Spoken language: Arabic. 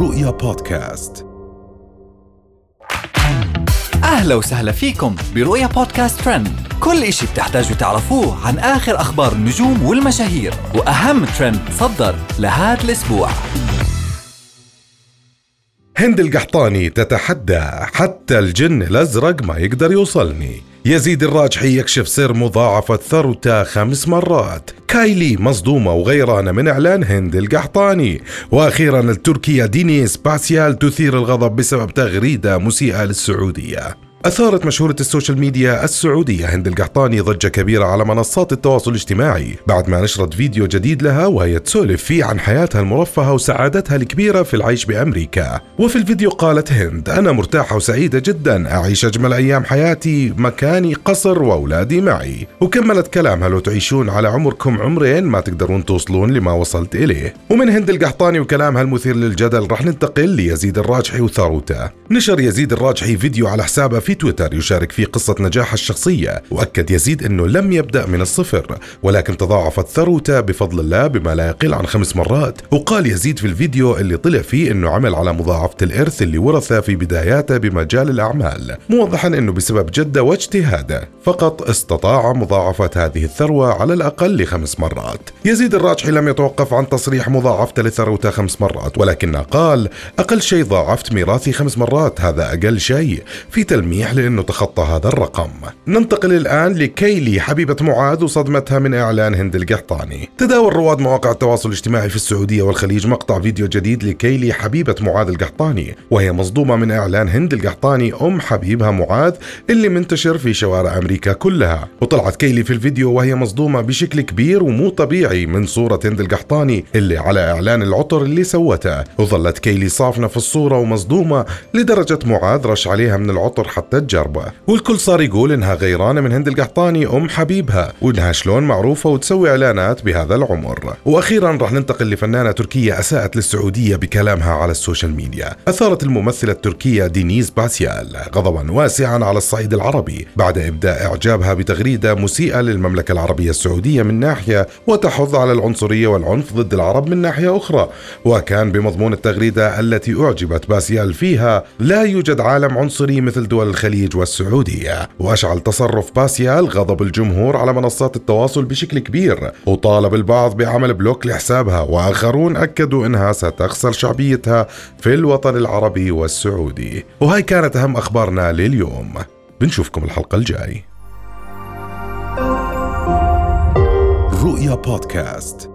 رؤيا بودكاست. أهلا وسهلا فيكم برؤيا بودكاست ترند. كل إشي بتحتاجوا تعرفوه عن آخر أخبار النجوم والمشاهير وأهم ترند صدر لهذا الأسبوع. هند القحطاني تتحدى حتى الجن الأزرق ما يقدر يوصلني. يزيد الراجحي يكشف سر مضاعفة ثروته خمس مرات. كايلي مصدومة وغيرانة من إعلان هند القحطاني. وأخيرا التركية دينيس باسيال تثير الغضب بسبب تغريدة مسيئة للسعودية. أثارت مشهورة ال social media السعودية هند القحطاني ضجة كبيرة على منصات التواصل الاجتماعي بعد ما نشرت فيديو جديد لها وهي تسولف فيه عن حياتها المرفهة وسعادتها الكبيرة في العيش بأمريكا. وفي الفيديو قالت هند أنا مرتاحة وسعيدة جدا أعيش أجمل أيام حياتي مكاني قصر وأولادي معي. وكملت كلامها لو تعيشون على عمركم عمرين ما تقدرون توصلون لما وصلت إليه. ومن هند القحطاني وكلامها المثير للجدل رح ننتقل ليزيد الراجحي وثروته نشر يزيد الراجحي فيديو على حسابه في تويتر يشارك فيه قصة نجاحه الشخصية وأكد يزيد أنه لم يبدأ من الصفر ولكن تضاعفت ثروته بفضل الله بما لا يقل عن خمس مرات. وقال يزيد في الفيديو اللي طلع فيه أنه عمل على مضاعفة الإرث اللي ورثه في بداياته بمجال الأعمال موضحا أنه بسبب جدة واجتهاده. فقط استطاع مضاعفة هذه الثروة على الأقل لخمس مرات. يزيد الراجحي لم يتوقف عن تصريح مضاعفته لثروته خمس مرات ولكنه قال أقل شيء ضاعفت ميراثي خمس مرات هذا أقل شيء. في تلميح لأنه تخطى هذا الرقم. ننتقل الآن لكيلي حبيبة معاذ وصدمتها من إعلان هند القحطاني. تداول رواد مواقع التواصل الاجتماعي في السعودية والخليج مقطع فيديو جديد لكيلي حبيبة معاذ القحطاني وهي مصدومة من إعلان هند القحطاني أم حبيبها معاذ اللي منتشر في شوارع أمريكا كلها. وطلعت كيلي في الفيديو وهي مصدومة بشكل كبير ومو طبيعي من صورة هند القحطاني اللي على إعلان العطر اللي سوته. وظلت كيلي صافنة في الصورة ومصدومة لدرجة معاذ رش عليها من العطر حتى تجربه والكل صار يقول إنها غيرانة من هند القحطاني أم حبيبها وإنها شلون معروفة وتسوي إعلانات بهذا العمر. وأخيرا راح ننتقل لفنانة تركية أساءت للسعودية بكلامها على ال social media. أثارت الممثلة التركية دينيز باسيال غضبا واسعا على الصعيد العربي بعد إبداء إعجابها بتغريدة مسيئة للمملكة العربية السعودية من ناحية وتحض على العنصرية والعنف ضد العرب من ناحية أخرى. وكان بمضمون التغريدة التي أعجبت باسيال فيها لا يوجد عالم عنصري مثل دول الخليج والسعودية وأشعل تصرف باسيال غضب الجمهور على منصات التواصل بشكل كبير. وطالب البعض بعمل block لحسابها وآخرون أكدوا أنها ستخسر شعبيتها في الوطن العربي والسعودي. وهاي كانت أهم أخبارنا لليوم. بنشوفكم الحلقة الجاي. رؤيا بودكاست.